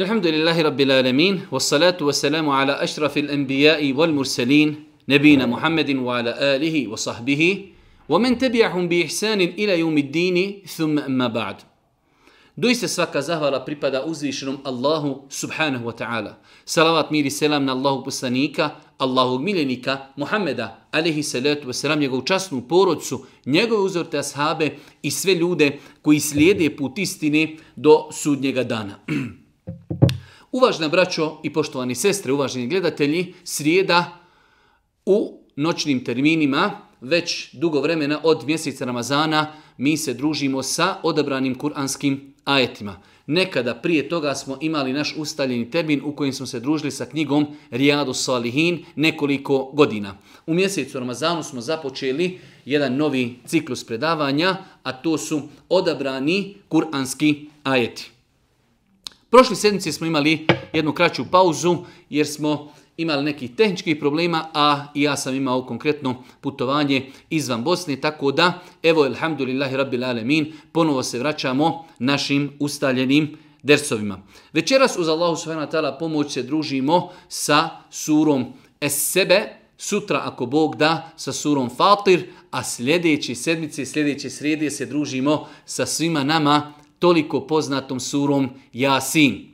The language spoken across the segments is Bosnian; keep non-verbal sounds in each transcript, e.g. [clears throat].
الحمد لله رب العالمين والصلاة والسلام على أشرف الأنبياء والمرسلين نبينا محمد وعلى آله وصحبه ومن تبعهم بإحسان إلى يوم الدين ثم أما بعد Doista svaka zahvala pripada uzvišenom Allahu subhanahu wa ta'ala. Salavat mir i selam na Allahu poslanika, Allahu miljenika, Muhammeda, alihi salatu wa salam, njegovu časnu porodcu, njegove uzorte ashabe i sve ljude koji slijede put istine do sudnjega dana. [clears throat] Uvažna braćo i poštovani sestre, uvaženi gledatelji, srijeda u noćnim terminima, već dugo vremena od mjeseca Ramazana, mi se družimo sa odabranim kuranskim ajetima. Nekada prije toga smo imali naš ustaljeni termin u kojem smo se družili sa knjigom Rijadu Salihin nekoliko godina. U mjesecu Ramazanu smo započeli jedan novi ciklus predavanja, a to su odabrani kuranski ajeti. Prošle sedmice smo imali jednu kraću pauzu jer smo imali nekih tehničkih problema, a ja sam imao konkretno putovanje izvan Bosne, tako da, evo, ilhamdulillahi rabbil alemin, ponovo se vraćamo našim ustaljenim dersovima. Večeras uz Allahu s.w.t. pomoć se družimo sa surom Esebe, sutra ako Bog da, sa surom Fatir, a sljedeće sedmice, sljedeće srijede se družimo sa svima nama toliko poznatom surom Jasin.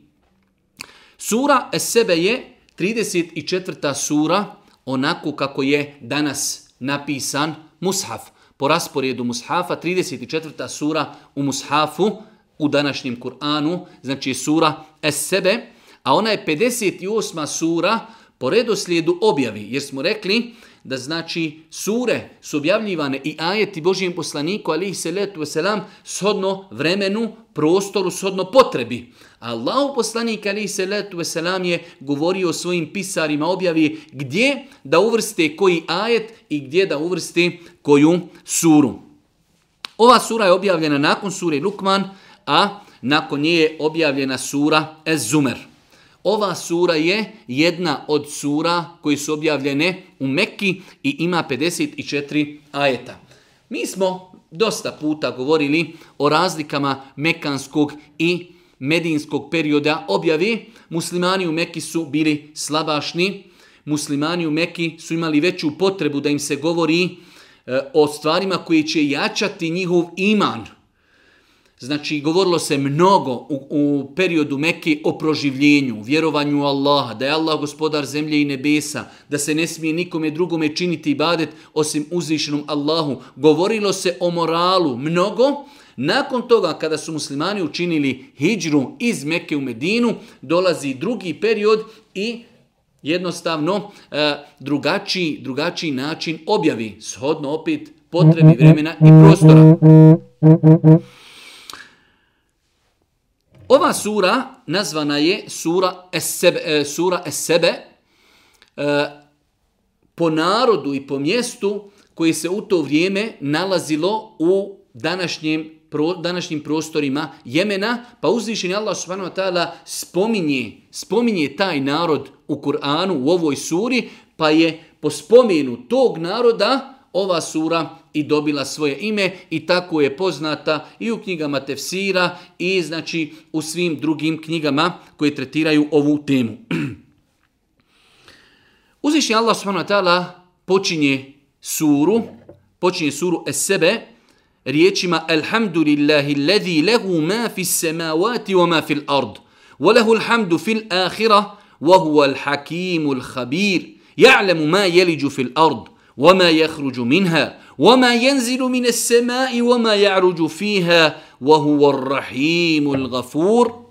Sura Esebe je 34. sura, onako kako je danas napisan Mushaf. Po rasporedu Mushafa, 34. sura u Mushafu, u današnjem Kur'anu, znači sura Esebe, a ona je 58. sura po redoslijedu objavi, jer smo rekli da znači sure su objavljivane i ajeti Božijem poslaniku alih seletu selam shodno vremenu, prostoru, shodno potrebi. Allah poslanik alih seletu selam je govorio svojim pisarima objavi gdje da uvrste koji ajet i gdje da uvrste koju suru. Ova sura je objavljena nakon sure Lukman, a nakon nje je objavljena sura Ez-Zumer. Az Ova sura je jedna od sura koji su objavljene u Mekki i ima 54 ajeta. Mi smo dosta puta govorili o razlikama mekanskog i medinskog perioda objavi. Muslimani u Mekki su bili slabašni, muslimani u Mekki su imali veću potrebu da im se govori e, o stvarima koje će jačati njihov iman – Znači, govorilo se mnogo u, u periodu Mekke o proživljenju, vjerovanju Allaha, da je Allah gospodar zemlje i nebesa, da se ne smije nikome drugome činiti ibadet osim uzvišenom Allahu. Govorilo se o moralu mnogo. Nakon toga, kada su muslimani učinili hijđru iz Mekke u Medinu, dolazi drugi period i jednostavno e, drugačiji, drugačiji način objavi, shodno opet potrebi vremena i prostora. Ova sura nazvana je sura Esebe, e, sura Esebe e, po narodu i po mjestu koje se u to vrijeme nalazilo u današnjem pro, današnjim prostorima Jemena, pa uzvišen je Allah subhanahu wa ta'ala spominje, spominje taj narod u Kur'anu, u ovoj suri, pa je po spomenu tog naroda uh, ova sura i dobila svoje ime i tako je poznata i u knjigama Tefsira i znači u svim drugim knjigama koje tretiraju ovu temu. [clears throat] Uzvišnji Allah subhanahu wa ta'ala počinje suru, počinje suru es sebe riječima Alhamdulillahi ladhi lehu ma fis samawati wa ma fil ard. وله الحمد في الآخرة وهو الحكيم الخبير يعلم ما يلج في الأرض وما يخرج منها وما ينزل من السماء وما يعرج فيها وهو الرحيم الغفور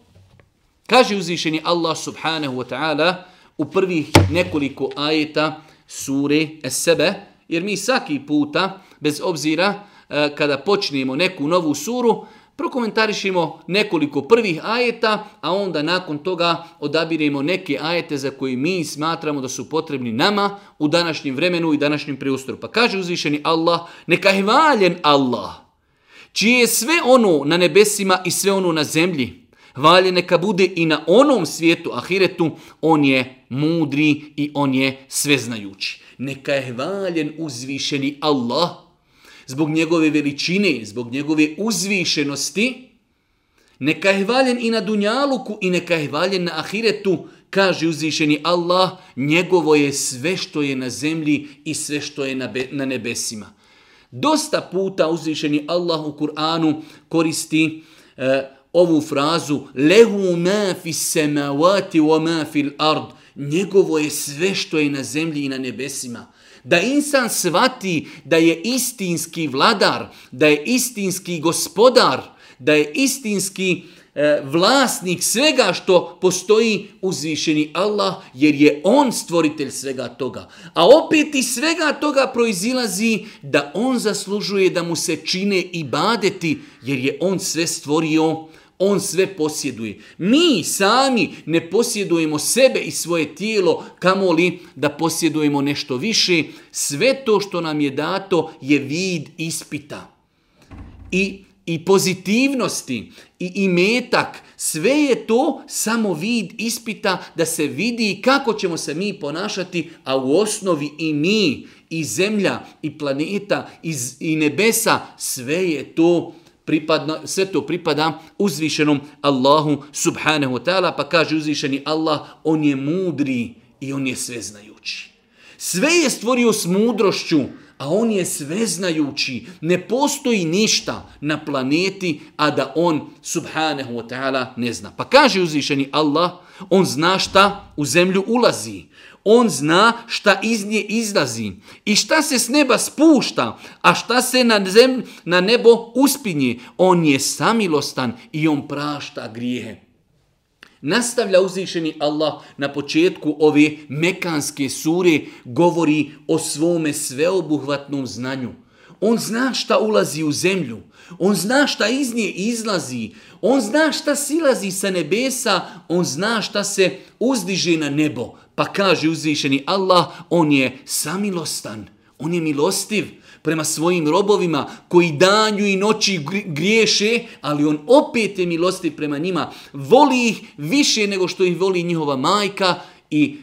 كاجي وزيشني الله سبحانه وتعالى وبرفي نكوليكو آية سورة السبة يرمي ساكي بوتا بز أبزيرا كذا بوچنيمو نكو نوو سورو Prokomentarišimo nekoliko prvih ajeta, a onda nakon toga odabiremo neke ajete za koje mi smatramo da su potrebni nama u današnjem vremenu i današnjem preustoru. Pa kaže uzvišeni Allah, neka je valjen Allah, čije je sve ono na nebesima i sve ono na zemlji. Valjen neka bude i na onom svijetu, ahiretu, on je mudri i on je sveznajući. Neka je valjen uzvišeni Allah, zbog njegove veličine, zbog njegove uzvišenosti, neka je hvaljen i na Dunjaluku i neka je hvaljen na Ahiretu, kaže uzvišeni Allah, njegovo je sve što je na zemlji i sve što je na, be, na nebesima. Dosta puta uzvišeni Allah u Kur'anu koristi e, ovu frazu lehu ma fi samawati wa ma fil ard njegovo je sve što je na zemlji i na nebesima da insan svati da je istinski vladar, da je istinski gospodar, da je istinski e, vlasnik svega što postoji uzvišeni Allah, jer je on stvoritelj svega toga. A opet i svega toga proizilazi da on zaslužuje da mu se čine i badeti, jer je on sve stvorio, On sve posjeduje. Mi sami ne posjedujemo sebe i svoje tijelo, kamo li da posjedujemo nešto više. Sve to što nam je dato je vid ispita. I, i pozitivnosti, i, i metak, sve je to samo vid ispita da se vidi kako ćemo se mi ponašati, a u osnovi i mi, i zemlja, i planeta, i, i nebesa, sve je to ispita pripadno, sve to pripada uzvišenom Allahu subhanahu wa ta'ala, pa kaže uzvišeni Allah, on je mudri i on je sveznajući. Sve je stvorio s mudrošću, a on je sveznajući. Ne postoji ništa na planeti, a da on subhanahu wa ta'ala ne zna. Pa kaže uzvišeni Allah, on zna šta u zemlju ulazi on zna šta iz nje izlazi i šta se s neba spušta, a šta se na, zemlj, na nebo uspinje. On je samilostan i on prašta grijehe. Nastavlja uzvišeni Allah na početku ove mekanske sure govori o svome sveobuhvatnom znanju. On zna šta ulazi u zemlju, on zna šta iz nje izlazi, on zna šta silazi sa nebesa, on zna šta se uzdiže na nebo. Pa kaže uzvišeni Allah, on je samilostan, on je milostiv prema svojim robovima koji danju i noći griješe, ali on opet je milostiv prema njima. Voli ih više nego što ih voli njihova majka i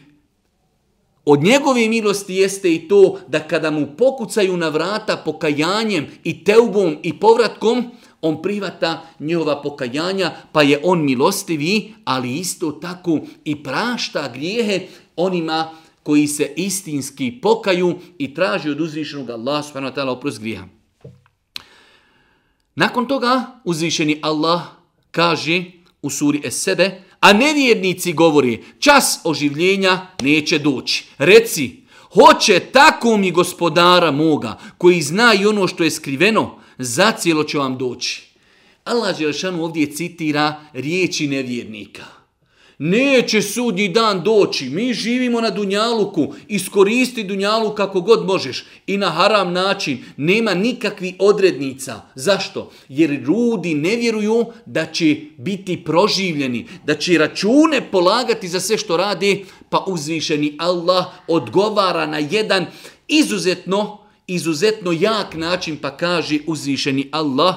od njegove milosti jeste i to da kada mu pokucaju na vrata pokajanjem i teubom i povratkom, on privata njihova pokajanja, pa je on milostivi, ali isto tako i prašta grijehe onima koji se istinski pokaju i traži od uzvišenog Allah subhanahu wa ta'ala oprost grija. Nakon toga uzvišeni Allah kaže u suri es sebe, a nevjernici govori, čas oživljenja neće doći. Reci, hoće tako mi gospodara moga, koji zna i ono što je skriveno, zacijelo će vam doći. Allah Želšanu ovdje citira riječi nevjernika. Neće sudnji dan doći. Mi živimo na Dunjaluku. Iskoristi Dunjalu kako god možeš. I na haram način. Nema nikakvi odrednica. Zašto? Jer rudi ne vjeruju da će biti proživljeni. Da će račune polagati za sve što radi. Pa uzvišeni Allah odgovara na jedan izuzetno, izuzetno jak način. Pa kaže uzvišeni Allah.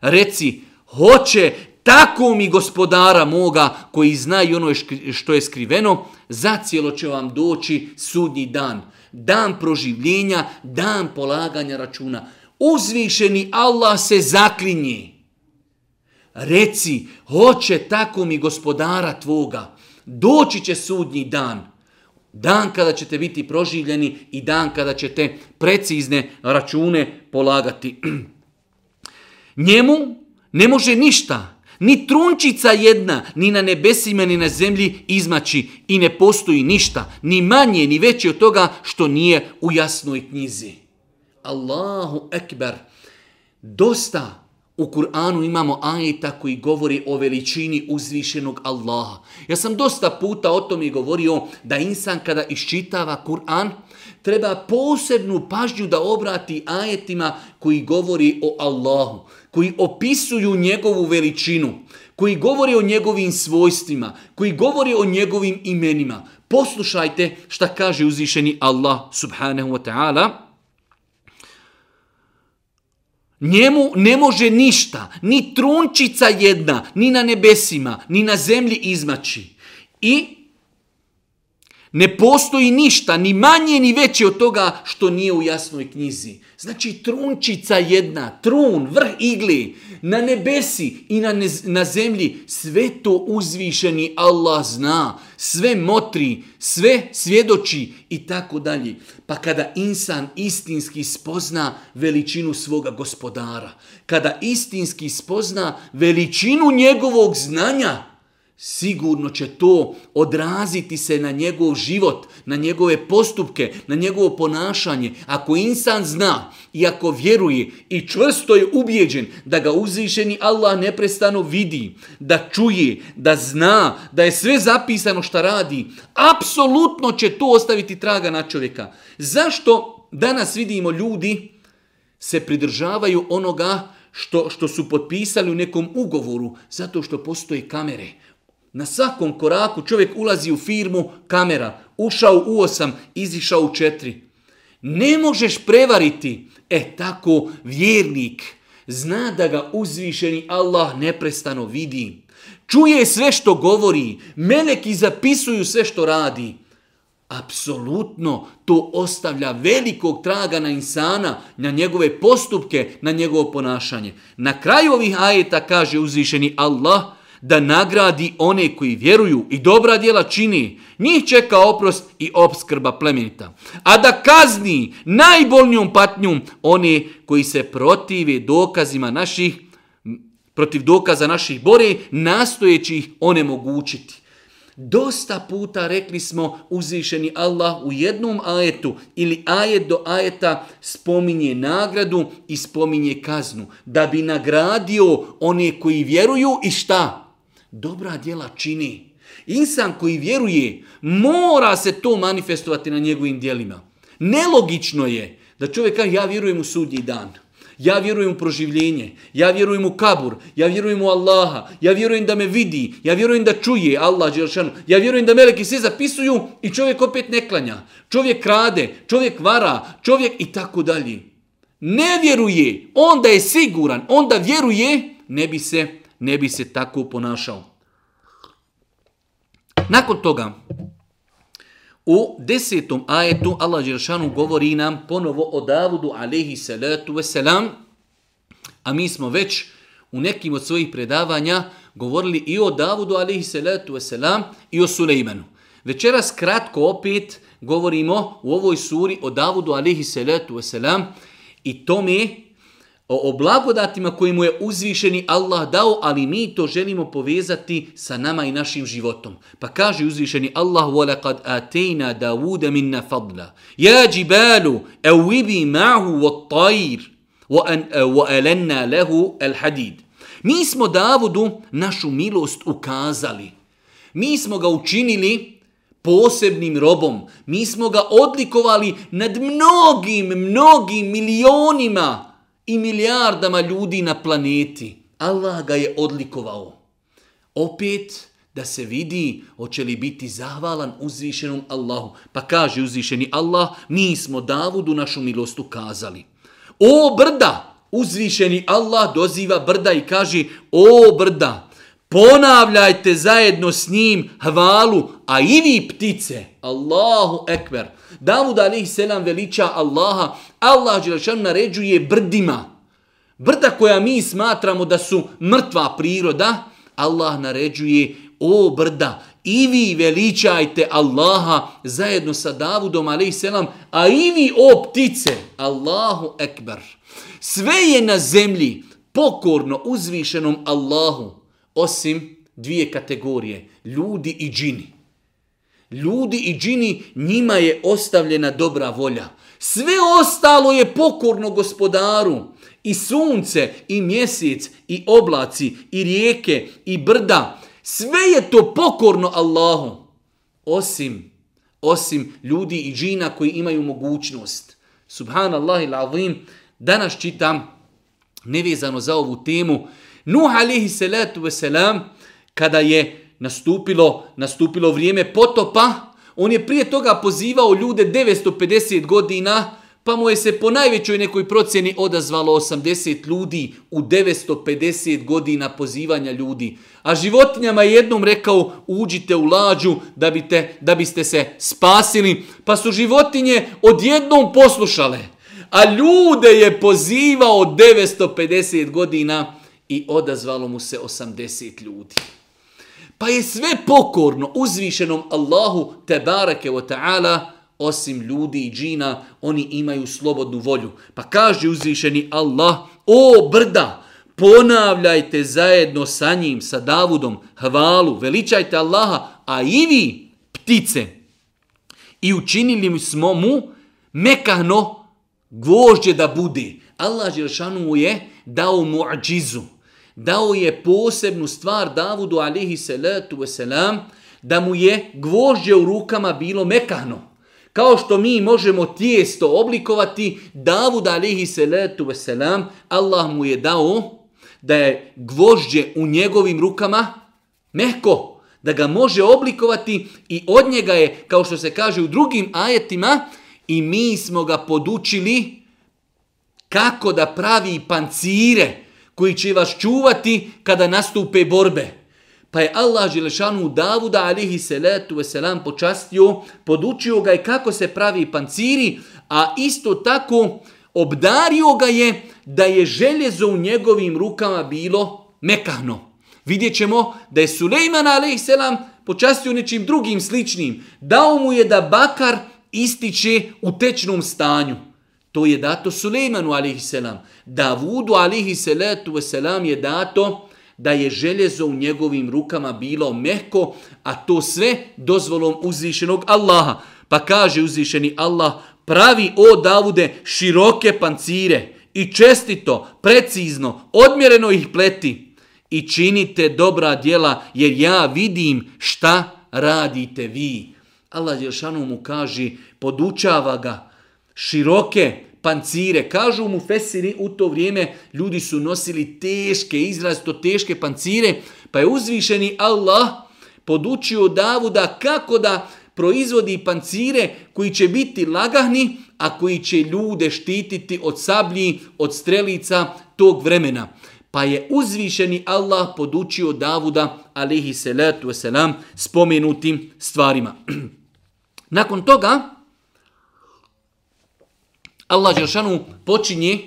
Reci, hoće Tako mi gospodara moga koji zna i ono što je skriveno, zacijelo će vam doći sudnji dan. Dan proživljenja, dan polaganja računa. Uzvišeni Allah se zaklinji. Reci, hoće tako mi gospodara tvoga. Doći će sudnji dan. Dan kada ćete biti proživljeni i dan kada ćete precizne račune polagati. [clears throat] Njemu ne može ništa Ni trunčica jedna, ni na nebesima, ni na zemlji izmači i ne postoji ništa, ni manje, ni veće od toga što nije u jasnoj knjizi. Allahu ekber. Dosta u Kur'anu imamo ajeta koji govori o veličini uzvišenog Allaha. Ja sam dosta puta o tom i govorio da insan kada iščitava Kur'an treba posebnu pažnju da obrati ajetima koji govori o Allahu koji opisuju njegovu veličinu, koji govori o njegovim svojstvima, koji govori o njegovim imenima. Poslušajte šta kaže uzvišeni Allah subhanahu wa ta'ala. Njemu ne može ništa, ni trunčica jedna, ni na nebesima, ni na zemlji izmaći. I Ne postoji ništa, ni manje, ni veće od toga što nije u jasnoj knjizi. Znači, trunčica jedna, trun, vrh igli, na nebesi i na, ne, na zemlji, sve to uzvišeni Allah zna, sve motri, sve svjedoči i tako dalje. Pa kada insan istinski spozna veličinu svoga gospodara, kada istinski spozna veličinu njegovog znanja, sigurno će to odraziti se na njegov život, na njegove postupke, na njegovo ponašanje. Ako insan zna i ako vjeruje i čvrsto je ubijeđen da ga uzvišeni Allah neprestano vidi, da čuje, da zna, da je sve zapisano šta radi, apsolutno će to ostaviti traga na čovjeka. Zašto danas vidimo ljudi se pridržavaju onoga što, što su potpisali u nekom ugovoru? Zato što postoje kamere. Zato Na svakom koraku čovjek ulazi u firmu, kamera, ušao u osam, izišao u četiri. Ne možeš prevariti. E tako, vjernik zna da ga uzvišeni Allah neprestano vidi. Čuje sve što govori, meleki zapisuju sve što radi. Apsolutno to ostavlja velikog traga na insana, na njegove postupke, na njegovo ponašanje. Na kraju ovih ajeta kaže uzvišeni Allah – da nagradi one koji vjeruju i dobra djela čini, njih čeka oprost i obskrba plemenita. A da kazni najbolnijom patnjom one koji se protive dokazima naših, protiv dokaza naših bore, nastojeći ih onemogućiti. Dosta puta rekli smo uzvišeni Allah u jednom ajetu ili ajet do ajeta spominje nagradu i spominje kaznu. Da bi nagradio one koji vjeruju i šta? dobra djela čini. Insan koji vjeruje mora se to manifestovati na njegovim djelima. Nelogično je da čovjek kaže ja vjerujem u sudnji dan, ja vjerujem u proživljenje, ja vjerujem u kabur, ja vjerujem u Allaha, ja vjerujem da me vidi, ja vjerujem da čuje Allah, Đelšanu, ja vjerujem da meleki sve zapisuju i čovjek opet ne klanja. Čovjek krade, čovjek vara, čovjek i tako dalje. Ne vjeruje, onda je siguran, onda vjeruje, ne bi se ne bi se tako ponašao. Nakon toga, u desetom ajetu Allah Đeršanu govori nam ponovo o Davudu alaihi salatu veselam, a mi smo već u nekim od svojih predavanja govorili i o Davudu alaihi salatu veselam i o Sulejmanu. Večeras kratko opet govorimo u ovoj suri o Davudu alaihi salatu veselam i tome o, o blagodatima kojemu je uzvišeni Allah dao, ali mi to želimo povezati sa nama i našim životom. Pa kaže uzvišeni Allah, وَلَقَدْ آتَيْنَا دَوُودَ مِنَّ فَضْلَ يَا جِبَالُ اَوِبِي مَعْهُ وَالطَّيْرُ وَأَلَنَّا لَهُ الْحَدِيدُ Mi smo Davudu našu milost ukazali. Mi smo ga učinili posebnim robom. Mi smo ga odlikovali nad mnogim, mnogim milionima i milijardama ljudi na planeti. Allah ga je odlikovao. Opet, da se vidi hoće li biti zahvalan uzvišenom Allahu. Pa kaže uzvišeni Allah, mi smo Davudu našu milost ukazali. O brda, uzvišeni Allah doziva brda i kaže, o brda, ponavljajte zajedno s njim hvalu, a i vi ptice, Allahu ekber, Davud alaih selam veliča Allaha. Allah Đelešanu naređuje brdima. Brda koja mi smatramo da su mrtva priroda, Allah naređuje o brda. I vi veličajte Allaha zajedno sa Davudom alaih selam, a i vi o ptice, Allahu ekber. Sve je na zemlji pokorno uzvišenom Allahu, osim dvije kategorije, ljudi i džini. Ljudi i džini, njima je ostavljena dobra volja. Sve ostalo je pokorno gospodaru. I sunce, i mjesec, i oblaci, i rijeke, i brda. Sve je to pokorno Allahu. Osim, osim ljudi i džina koji imaju mogućnost. Subhanallah il azim, danas čitam, nevezano za ovu temu, Nuh alihi salatu veselam, kada je nastupilo, nastupilo vrijeme potopa, on je prije toga pozivao ljude 950 godina, pa mu je se po najvećoj nekoj procjeni odazvalo 80 ljudi u 950 godina pozivanja ljudi. A životinjama je jednom rekao uđite u lađu da, bi te, da biste se spasili, pa su životinje odjednom poslušale. A ljude je pozivao 950 godina i odazvalo mu se 80 ljudi. Pa je sve pokorno uzvišenom Allahu te barake wa ta'ala osim ljudi i džina, oni imaju slobodnu volju. Pa kaže uzvišeni Allah, o brda, ponavljajte zajedno sa njim, sa Davudom, hvalu, veličajte Allaha, a i vi, ptice, i učinili smo mu mekano gvožđe da bude. Allah Želšanu je dao mu ađizu dao je posebnu stvar Davudu alihi salatu wasalam, da mu je gvožđe u rukama bilo mekano. Kao što mi možemo tijesto oblikovati Davud alihi salatu wasalam, Allah mu je dao da je gvožđe u njegovim rukama meko, da ga može oblikovati i od njega je, kao što se kaže u drugim ajetima, i mi smo ga podučili kako da pravi pancire, pancire, koji će vas čuvati kada nastupe borbe. Pa je Allah Želešanu Davuda alihi salatu wasalam počastio, podučio ga je kako se pravi panciri, a isto tako obdario ga je da je željezo u njegovim rukama bilo mekano. Vidjet ćemo da je Sulejman alihi selam počastio nečim drugim sličnim. Dao mu je da bakar ističe u tečnom stanju. To je dato Sulejmanu a.s. Davudu a.s. je dato da je željezo u njegovim rukama bilo mehko, a to sve dozvolom uzvišenog Allaha. Pa kaže uzvišeni Allah, pravi o Davude široke pancire i čestito, precizno, odmjereno ih pleti i činite dobra djela jer ja vidim šta radite vi. Allah Jelšanu mu kaže, podučava ga široke pancire, pancire. Kažu mu Fesiri u to vrijeme ljudi su nosili teške, izrazito teške pancire, pa je uzvišeni Allah podučio Davuda kako da proizvodi pancire koji će biti lagahni, a koji će ljude štititi od sablji, od strelica tog vremena. Pa je uzvišeni Allah podučio Davuda, alihi salatu wasalam, spomenutim stvarima. [clears throat] Nakon toga, Allah Đeršanu počinje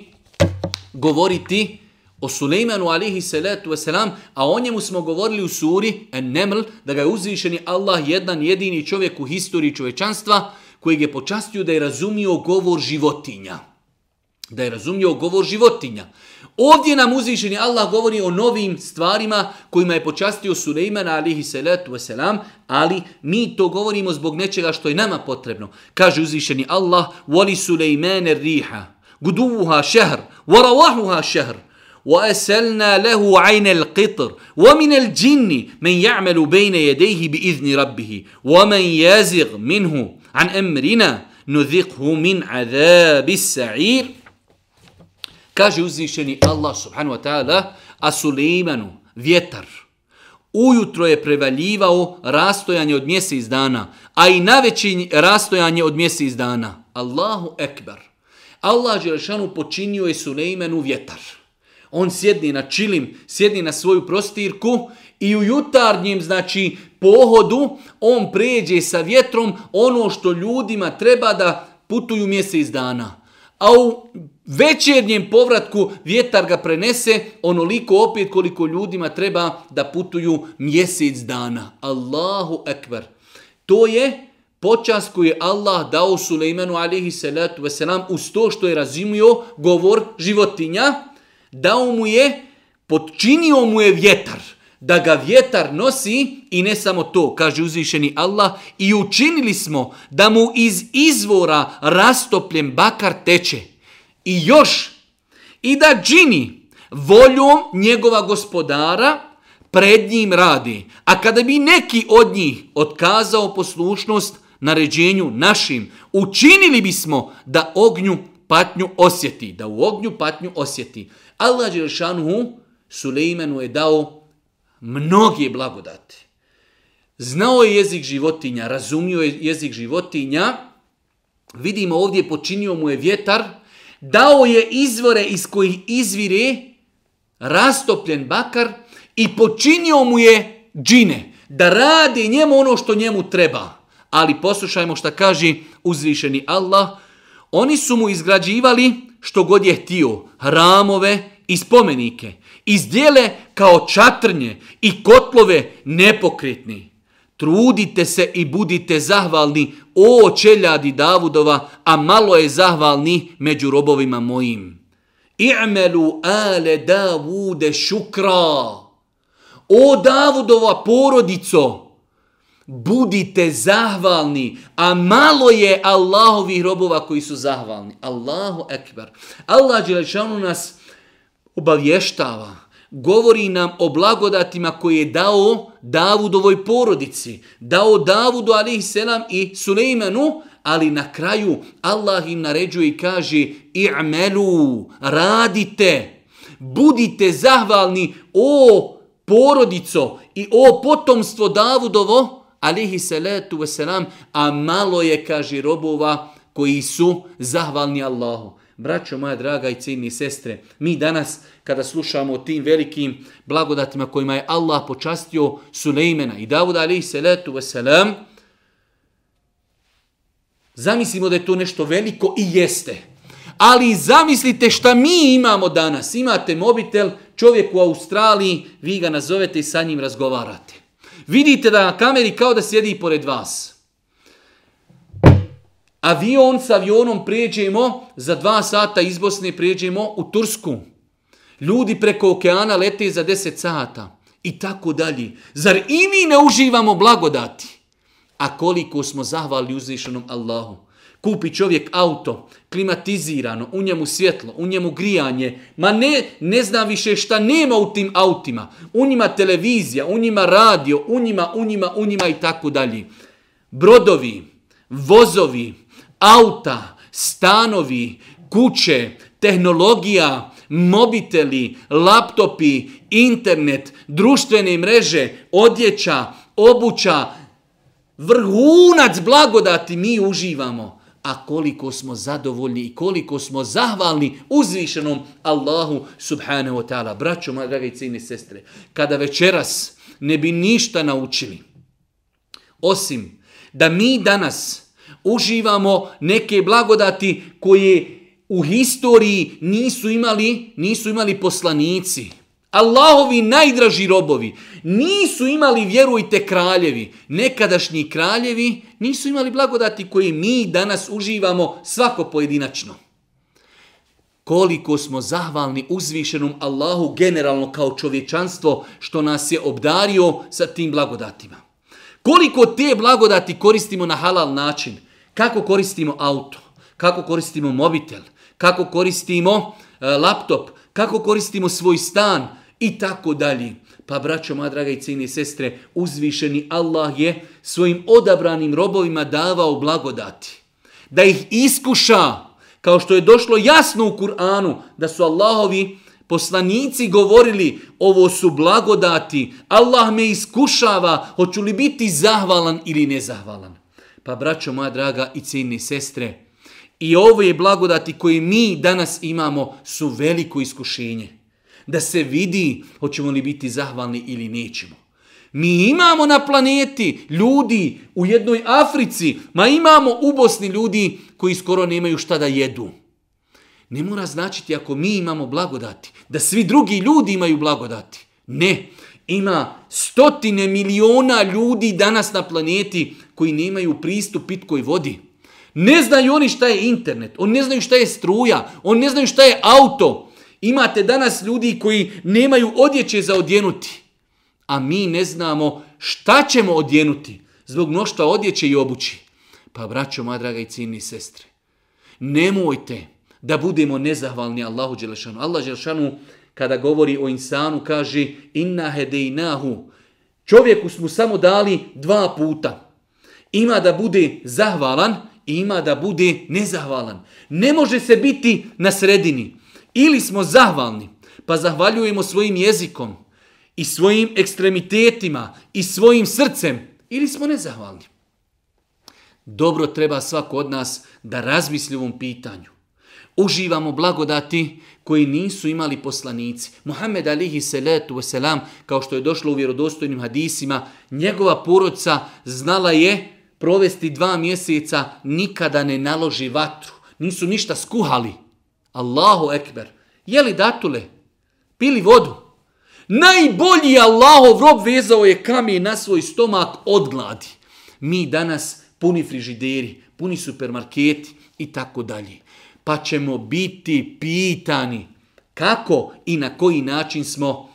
govoriti o Sulejmanu alihi salatu wasalam, a o njemu smo govorili u suri en Neml, da ga je uzvišeni Allah jedan jedini čovjek u historiji čovečanstva, kojeg je počastio da je razumio govor životinja. Da je razumio govor životinja. Ovdje nam uzvišeni Allah govori o novim stvarima kojima je počastio Sulejman alihi salatu wasalam, ali mi to govorimo zbog nečega što je nama potrebno. Kaže uzvišeni Allah, voli Sulejmane riha, guduvuha šehr, varavahuha šehr, وَأَسَلْنَا لَهُ عَيْنَ الْقِطْرِ وَمِنَ الْجِنِّ مَنْ يَعْمَلُ بَيْنَ يَدَيْهِ بِإِذْنِ رَبِّهِ وَمَنْ يَزِغْ مِنْهُ عَنْ أَمْرِنَا نُذِقْهُ مِنْ عَذَابِ السَّعِيرِ Kaže uzvišeni Allah subhanahu wa ta'ala, a Suleimanu, vjetar, ujutro je prevaljivao rastojanje od mjesec dana, a i naveći rastojanje od mjesec dana. Allahu ekber. Allah Želešanu počinio je Suleimanu vjetar. On sjedni na čilim, sjedni na svoju prostirku i u jutarnjem, znači, pohodu, on pređe sa vjetrom ono što ljudima treba da putuju mjesec dana a u večernjem povratku vjetar ga prenese onoliko opet koliko ljudima treba da putuju mjesec dana. Allahu ekber. To je počas koju je Allah dao Suleimanu alihi salatu wasalam uz to što je razimio govor životinja, dao mu je, podčinio mu je vjetar da ga vjetar nosi i ne samo to, kaže uzvišeni Allah, i učinili smo da mu iz izvora rastopljen bakar teče. I još, i da džini voljom njegova gospodara pred njim radi. A kada bi neki od njih otkazao poslušnost naređenju našim, učinili bismo da ognju patnju osjeti, da u ognju patnju osjeti. Allah Đelšanhu Sulejmanu je dao mnoge blagodate. Znao je jezik životinja, razumio je jezik životinja, vidimo ovdje počinio mu je vjetar, dao je izvore iz kojih izvire rastopljen bakar i počinio mu je džine, da radi njemu ono što njemu treba. Ali poslušajmo šta kaže uzvišeni Allah, oni su mu izgrađivali što god je htio, hramove i spomenike – izdjele kao čatrnje i kotlove nepokretni. Trudite se i budite zahvalni, o čeljadi Davudova, a malo je zahvalni među robovima mojim. I'melu ale Davude šukra. O Davudova porodico, budite zahvalni, a malo je Allahovih robova koji su zahvalni. Allahu ekber. Allah Đelešanu nas zahvalni obavještava, govori nam o blagodatima koje je dao Davudovoj porodici, dao Davudu alih selam i Sulejmanu, ali na kraju Allah im naređuje i kaže i'melu, radite, budite zahvalni o porodico i o potomstvo Davudovo, alihi salatu wasalam, a malo je, kaže robova, koji su zahvalni Allahu. Braćo moja draga i cijenni sestre, mi danas kada slušamo o tim velikim blagodatima kojima je Allah počastio Sulejmena i Davuda alaihi salatu wasalam, zamislimo da je to nešto veliko i jeste. Ali zamislite šta mi imamo danas. Imate mobitel, čovjek u Australiji, vi ga nazovete i sa njim razgovarate. Vidite da na kameri kao da sjedi pored vas avion sa avionom prijeđemo, za dva sata iz Bosne prijeđemo u Tursku. Ljudi preko okeana lete za 10 sata i tako dalje. Zar i mi ne uživamo blagodati? A koliko smo zahvali uzvišenom Allahu. Kupi čovjek auto, klimatizirano, u njemu svjetlo, u njemu grijanje, ma ne, ne zna više šta nema u tim autima. U njima televizija, u njima radio, u njima, u njima, u njima i tako dalje. Brodovi, vozovi, auta, stanovi, kuće, tehnologija, mobiteli, laptopi, internet, društvene mreže, odjeća, obuća, vrhunac blagodati mi uživamo. A koliko smo zadovoljni i koliko smo zahvalni uzvišenom Allahu subhanahu wa ta'ala. Braćo, moje drage cijene sestre, kada večeras ne bi ništa naučili, osim da mi danas – uživamo neke blagodati koje u historiji nisu imali, nisu imali poslanici. Allahovi najdraži robovi nisu imali, vjerujte, kraljevi. Nekadašnji kraljevi nisu imali blagodati koje mi danas uživamo svako pojedinačno. Koliko smo zahvalni uzvišenom Allahu generalno kao čovječanstvo što nas je obdario sa tim blagodatima. Koliko te blagodati koristimo na halal način – Kako koristimo auto? Kako koristimo mobitel? Kako koristimo e, laptop? Kako koristimo svoj stan? I tako dalje. Pa braćo, moja draga i cijene sestre, uzvišeni Allah je svojim odabranim robovima davao blagodati. Da ih iskuša, kao što je došlo jasno u Kur'anu, da su Allahovi poslanici govorili, ovo su blagodati, Allah me iskušava, hoću li biti zahvalan ili nezahvalan. Pa braćo moja draga i cijenine sestre, i ovo je blagodati koje mi danas imamo su veliko iskušenje. Da se vidi hoćemo li biti zahvalni ili nećemo. Mi imamo na planeti ljudi u jednoj Africi, ma imamo u Bosni ljudi koji skoro nemaju šta da jedu. Ne mora značiti ako mi imamo blagodati, da svi drugi ljudi imaju blagodati. Ne, ne. Ima stotine miliona ljudi danas na planeti koji nemaju pristup pitkoj vodi. Ne znaju oni šta je internet, oni ne znaju šta je struja, oni ne znaju šta je auto. Imate danas ljudi koji nemaju odjeće za odjenuti, a mi ne znamo šta ćemo odjenuti zbog mnoštva odjeće i obući. Pa braćo, moja draga i cijenni sestre, nemojte da budemo nezahvalni Allahu Đelešanu. Allah Đelešanu kada govori o insanu, kaže inna hedeinahu. Čovjeku smo samo dali dva puta. Ima da bude zahvalan, ima da bude nezahvalan. Ne može se biti na sredini. Ili smo zahvalni, pa zahvaljujemo svojim jezikom i svojim ekstremitetima i svojim srcem, ili smo nezahvalni. Dobro treba svako od nas da razmisli u ovom pitanju. Uživamo blagodati koji nisu imali poslanici. Muhammed alihi salatu wasalam, kao što je došlo u vjerodostojnim hadisima, njegova porodca znala je provesti dva mjeseca nikada ne naloži vatru. Nisu ništa skuhali. Allahu ekber. Jeli datule? Pili vodu? Najbolji Allahov rob vezao je kamen na svoj stomak od gladi. Mi danas puni frižideri, puni supermarketi i tako dalje pa ćemo biti pitani kako i na koji način smo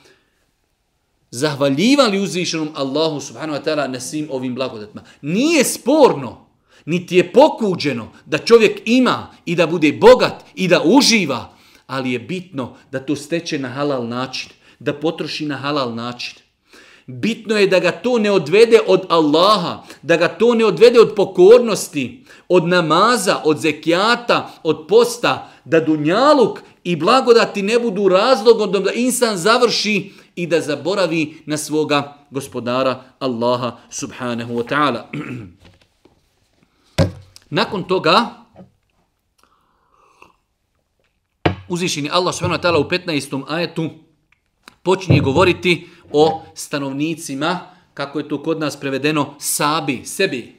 zahvaljivali uzvišenom Allahu subhanahu wa ta'ala na svim ovim blagodatima. Nije sporno, niti je pokuđeno da čovjek ima i da bude bogat i da uživa, ali je bitno da to steče na halal način, da potroši na halal način. Bitno je da ga to ne odvede od Allaha, da ga to ne odvede od pokornosti, od namaza, od zekijata, od posta, da dunjaluk i blagodati ne budu razlogom da insan završi i da zaboravi na svoga gospodara Allaha subhanahu wa ta'ala. [clears throat] Nakon toga, uzvišeni Allah subhanahu wa ta'ala u 15. ajetu počinje govoriti o stanovnicima, kako je to kod nas prevedeno, sabi, sebi,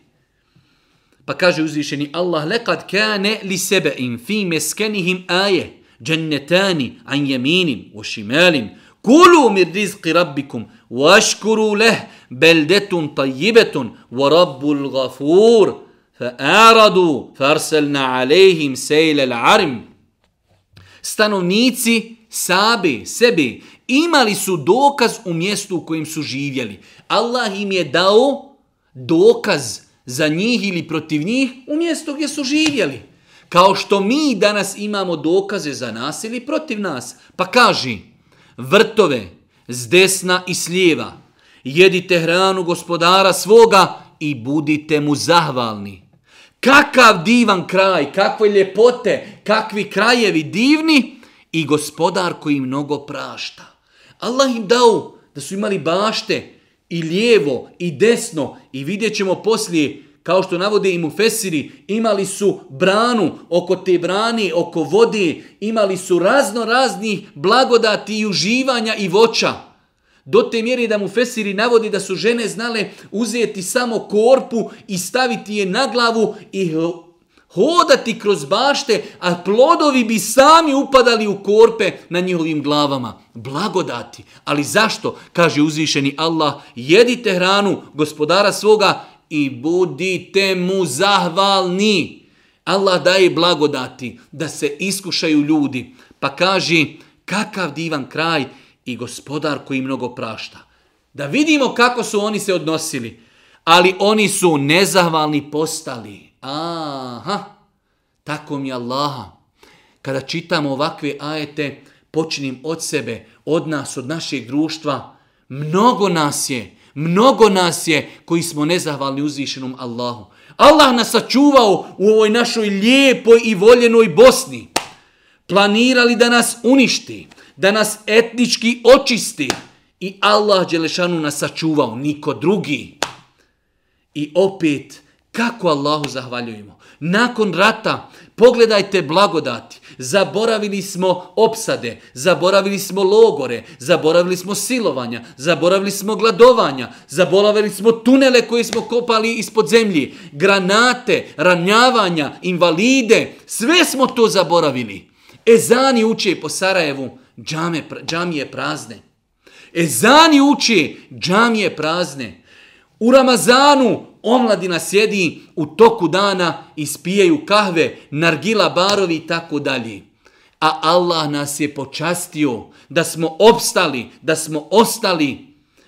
Pa kaže uzvišeni Allah, lekad kane li sebe'in fi meskenihim aje, džennetani an jeminin, o šimelin, kulu mir rizqi rabbikum, vaškuru leh, beldetun tajibetun, wa rabbul gafur, fa aradu, fa arselna alejhim sejle l'arim. Stanovnici Sabe, sebi, imali su dokaz u mjestu u kojem su živjeli. Allah im je dao dokaz za njih ili protiv njih u mjestu gdje su živjeli. Kao što mi danas imamo dokaze za nas ili protiv nas. Pa kaži, vrtove s desna i s lijeva, jedite hranu gospodara svoga i budite mu zahvalni. Kakav divan kraj, kakve ljepote, kakvi krajevi divni i gospodar koji mnogo prašta. Allah im dao da su imali bašte, i lijevo i desno i vidjet ćemo poslije kao što navode i mufesiri, imali su branu oko te brani, oko vode, imali su razno raznih blagodati i uživanja i voća. Do te mjeri da mufesiri navodi da su žene znale uzeti samo korpu i staviti je na glavu i hodati kroz bašte, a plodovi bi sami upadali u korpe na njihovim glavama. Blagodati. Ali zašto, kaže uzvišeni Allah, jedite hranu gospodara svoga i budite mu zahvalni. Allah daje blagodati da se iskušaju ljudi. Pa kaže, kakav divan kraj i gospodar koji mnogo prašta. Da vidimo kako su oni se odnosili. Ali oni su nezahvalni postali. Aha, tako mi Allaha. Kada čitamo ovakve ajete, počinim od sebe, od nas, od našeg društva. Mnogo nas je, mnogo nas je koji smo nezahvalni uzvišenom Allahu. Allah nas sačuvao u ovoj našoj lijepoj i voljenoj Bosni. Planirali da nas uništi, da nas etnički očisti. I Allah Đelešanu nas sačuvao, niko drugi. I opet, Kako Allahu zahvaljujemo? Nakon rata, pogledajte blagodati. Zaboravili smo opsade, zaboravili smo logore, zaboravili smo silovanja, zaboravili smo gladovanja, zaboravili smo tunele koje smo kopali ispod zemlji, granate, ranjavanja, invalide, sve smo to zaboravili. Ezani uče po Sarajevu, džame, džamije prazne. Ezani uče, džamije prazne. Džamije prazne. U Ramazanu omladina sjedi u toku dana, ispijaju kahve, nargila barovi i tako dalje. A Allah nas je počastio da smo opstali, da smo ostali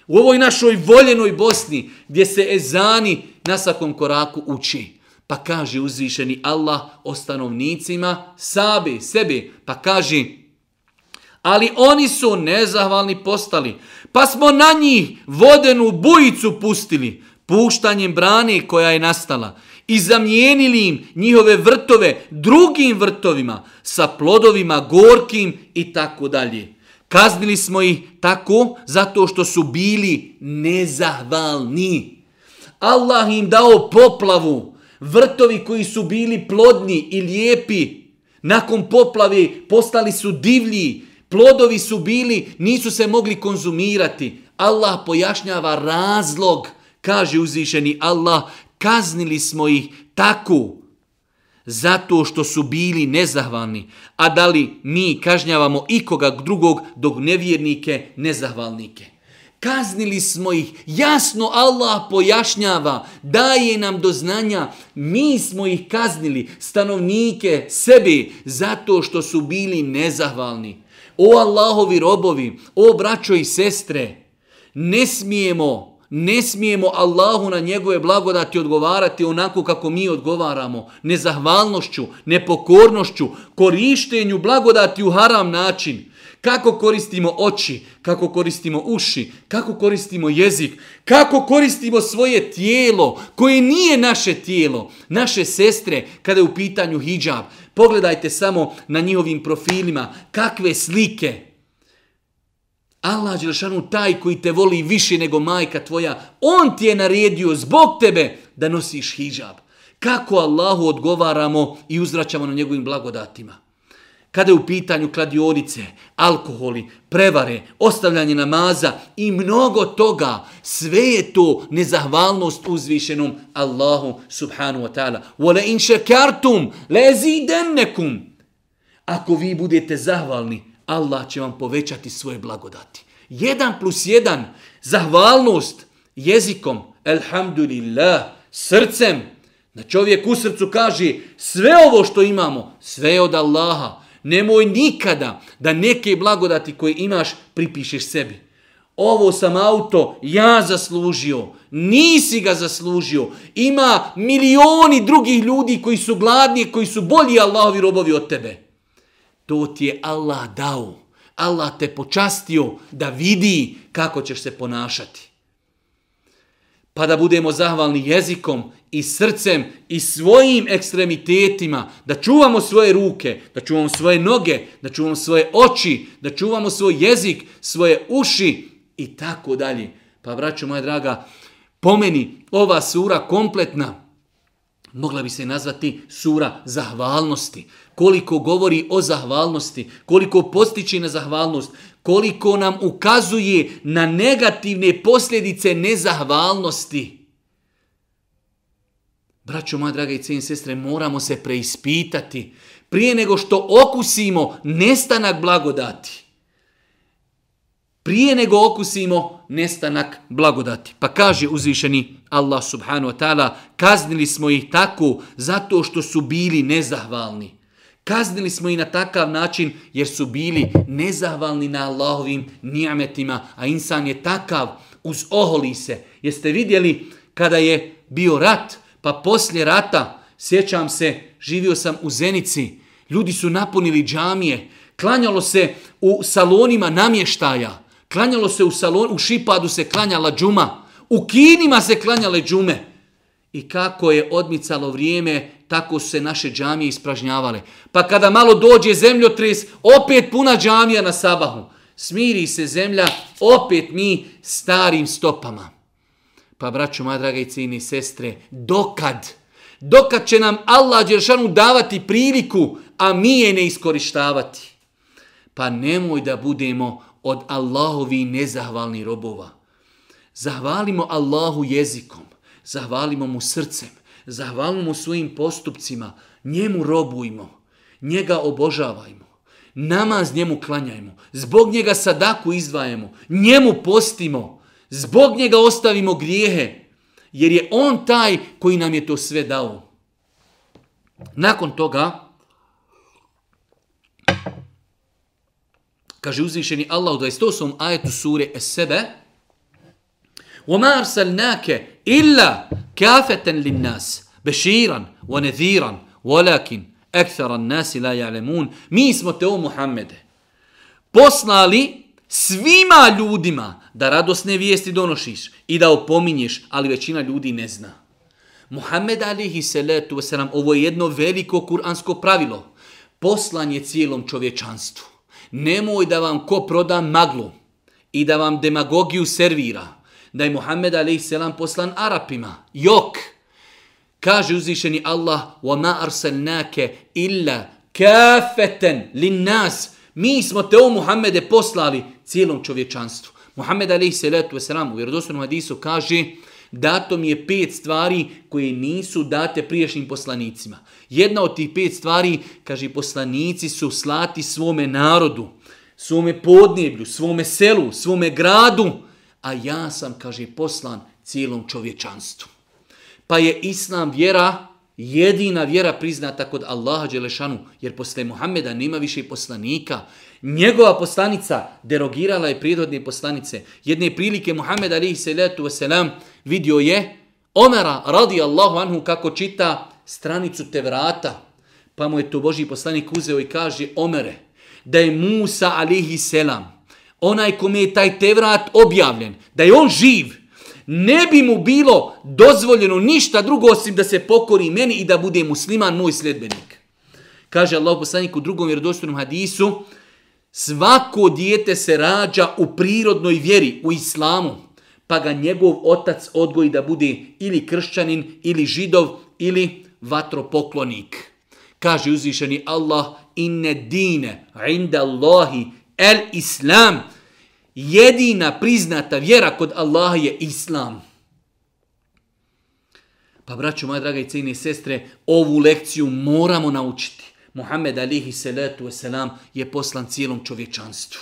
u ovoj našoj voljenoj Bosni gdje se ezani na svakom koraku uči. Pa kaže uzvišeni Allah o stanovnicima sabi, sebi, pa kaže ali oni su nezahvalni postali, pa smo na njih vodenu bujicu pustili, puštanjem brane koja je nastala, i zamijenili im njihove vrtove drugim vrtovima sa plodovima gorkim i tako dalje. Kaznili smo ih tako zato što su bili nezahvalni. Allah im dao poplavu, vrtovi koji su bili plodni i lijepi, nakon poplave postali su divlji, plodovi su bili, nisu se mogli konzumirati. Allah pojašnjava razlog, kaže uzvišeni Allah, kaznili smo ih tako, zato što su bili nezahvalni. A da li mi kažnjavamo ikoga drugog dok nevjernike, nezahvalnike? Kaznili smo ih, jasno Allah pojašnjava, daje nam do znanja, mi smo ih kaznili, stanovnike, sebi, zato što su bili nezahvalni. O Allahovi robovi, o braćo i sestre, ne smijemo, ne smijemo Allahu na njegove blagodati odgovarati onako kako mi odgovaramo, nezahvalnošću, nepokornošću, korištenju blagodati u haram način kako koristimo oči, kako koristimo uši, kako koristimo jezik, kako koristimo svoje tijelo, koje nije naše tijelo, naše sestre, kada je u pitanju hijab. Pogledajte samo na njihovim profilima, kakve slike. Allah Đelšanu, taj koji te voli više nego majka tvoja, on ti je naredio zbog tebe da nosiš hijab. Kako Allahu odgovaramo i uzraćamo na njegovim blagodatima kada je u pitanju kladionice, alkoholi, prevare, ostavljanje namaza i mnogo toga, sve je to nezahvalnost uzvišenom Allahu subhanu wa ta'ala. Vole in šekartum, lezi dennekum. Ako vi budete zahvalni, Allah će vam povećati svoje blagodati. Jedan plus jedan, zahvalnost jezikom, elhamdulillah, srcem, Na čovjek u srcu kaže sve ovo što imamo, sve je od Allaha. Nemoj nikada da neke blagodati koje imaš pripišeš sebi. Ovo sam auto ja zaslužio, nisi ga zaslužio. Ima milioni drugih ljudi koji su gladni, koji su bolji Allahovi robovi od tebe. To ti je Allah dao. Allah te počastio da vidi kako ćeš se ponašati. Pa da budemo zahvalni jezikom i srcem i svojim ekstremitetima, da čuvamo svoje ruke, da čuvamo svoje noge, da čuvamo svoje oči, da čuvamo svoj jezik, svoje uši i tako dalje. Pa braćo moja draga, pomeni ova sura kompletna mogla bi se nazvati sura zahvalnosti. Koliko govori o zahvalnosti, koliko postići na zahvalnost, koliko nam ukazuje na negativne posljedice nezahvalnosti. Braćo moja draga i cijenje sestre, moramo se preispitati prije nego što okusimo nestanak blagodati. Prije nego okusimo nestanak blagodati. Pa kaže uzvišeni Allah subhanu wa ta'ala, kaznili smo ih tako zato što su bili nezahvalni. Kaznili smo ih na takav način jer su bili nezahvalni na Allahovim nijametima, a insan je takav uz oholi se. Jeste vidjeli kada je bio rat, Pa poslije rata, sjećam se, živio sam u Zenici, ljudi su napunili džamije, klanjalo se u salonima namještaja, klanjalo se u salon, u Šipadu se klanjala džuma, u Kinima se klanjale džume. I kako je odmicalo vrijeme, tako su se naše džamije ispražnjavale. Pa kada malo dođe zemljotres, opet puna džamija na sabahu. Smiri se zemlja, opet mi starim stopama. Pa braćo, moja draga i cijine sestre, dokad? Dokad će nam Allah Đeršanu davati priliku, a mi je ne iskorištavati? Pa nemoj da budemo od Allahovi nezahvalni robova. Zahvalimo Allahu jezikom, zahvalimo mu srcem, zahvalimo mu svojim postupcima, njemu robujmo, njega obožavajmo, namaz njemu klanjajmo, zbog njega sadaku izdvajemo, njemu postimo, njemu postimo. Zbog njega ostavimo grijehe, jer je on taj koji nam je to sve dao. Nakon toga, kaže uzvišeni Allah u 28. ajetu sure es sebe, وَمَا أَرْسَلْنَاكَ إِلَّا كَافَةً لِلنَّاسِ بَشِيرًا وَنَذِيرًا وَلَكِنْ أَكْثَرَ النَّاسِ لَا يَعْلَمُونَ Mi smo te, o Muhammede, poslali svima ljudima da radosne vijesti donošiš i da opominješ, ali većina ljudi ne zna. Muhammed alihi salatu wasalam, ovo je jedno veliko kuransko pravilo. Poslan je cijelom čovječanstvu. Nemoj da vam ko proda maglu i da vam demagogiju servira. Da je Muhammed alihi salam poslan Arapima. Jok! Kaže uzvišeni Allah, وَمَا أَرْسَلْنَاكَ إِلَّا كَافَتًا لِنَّاسِ Mi smo te o Muhammede poslali cijelom čovječanstvu. Muhammed alaih salatu wasalam u vjerodostavnom hadisu kaže dato mi je pet stvari koje nisu date priješnjim poslanicima. Jedna od tih pet stvari, kaže, poslanici su slati svome narodu, svome podnjeblju, svome selu, svome gradu, a ja sam, kaže, poslan cijelom čovječanstvu. Pa je islam vjera jedina vjera priznata kod Allaha Đelešanu, jer posle Muhammeda nema više poslanika. Njegova poslanica derogirala je prirodne poslanice. Jedne prilike Muhammed alihi salatu wasalam vidio je Omera radi Allahu anhu kako čita stranicu Tevrata. Pa mu je to Boži poslanik uzeo i kaže Omere da je Musa alihi selam onaj kome je taj Tevrat objavljen, da je on živ, ne bi mu bilo dozvoljeno ništa drugo osim da se pokori meni i da bude musliman moj sljedbenik. Kaže Allah poslanik u drugom vjerodostojnom hadisu, svako dijete se rađa u prirodnoj vjeri, u islamu, pa ga njegov otac odgoji da bude ili kršćanin, ili židov, ili vatropoklonik. Kaže uzvišeni Allah, inne dine, inda Allahi, el islam, islam, jedina priznata vjera kod Allaha je Islam. Pa braću moje draga i cijene sestre, ovu lekciju moramo naučiti. Muhammed alihi salatu wasalam je poslan cijelom čovječanstvu.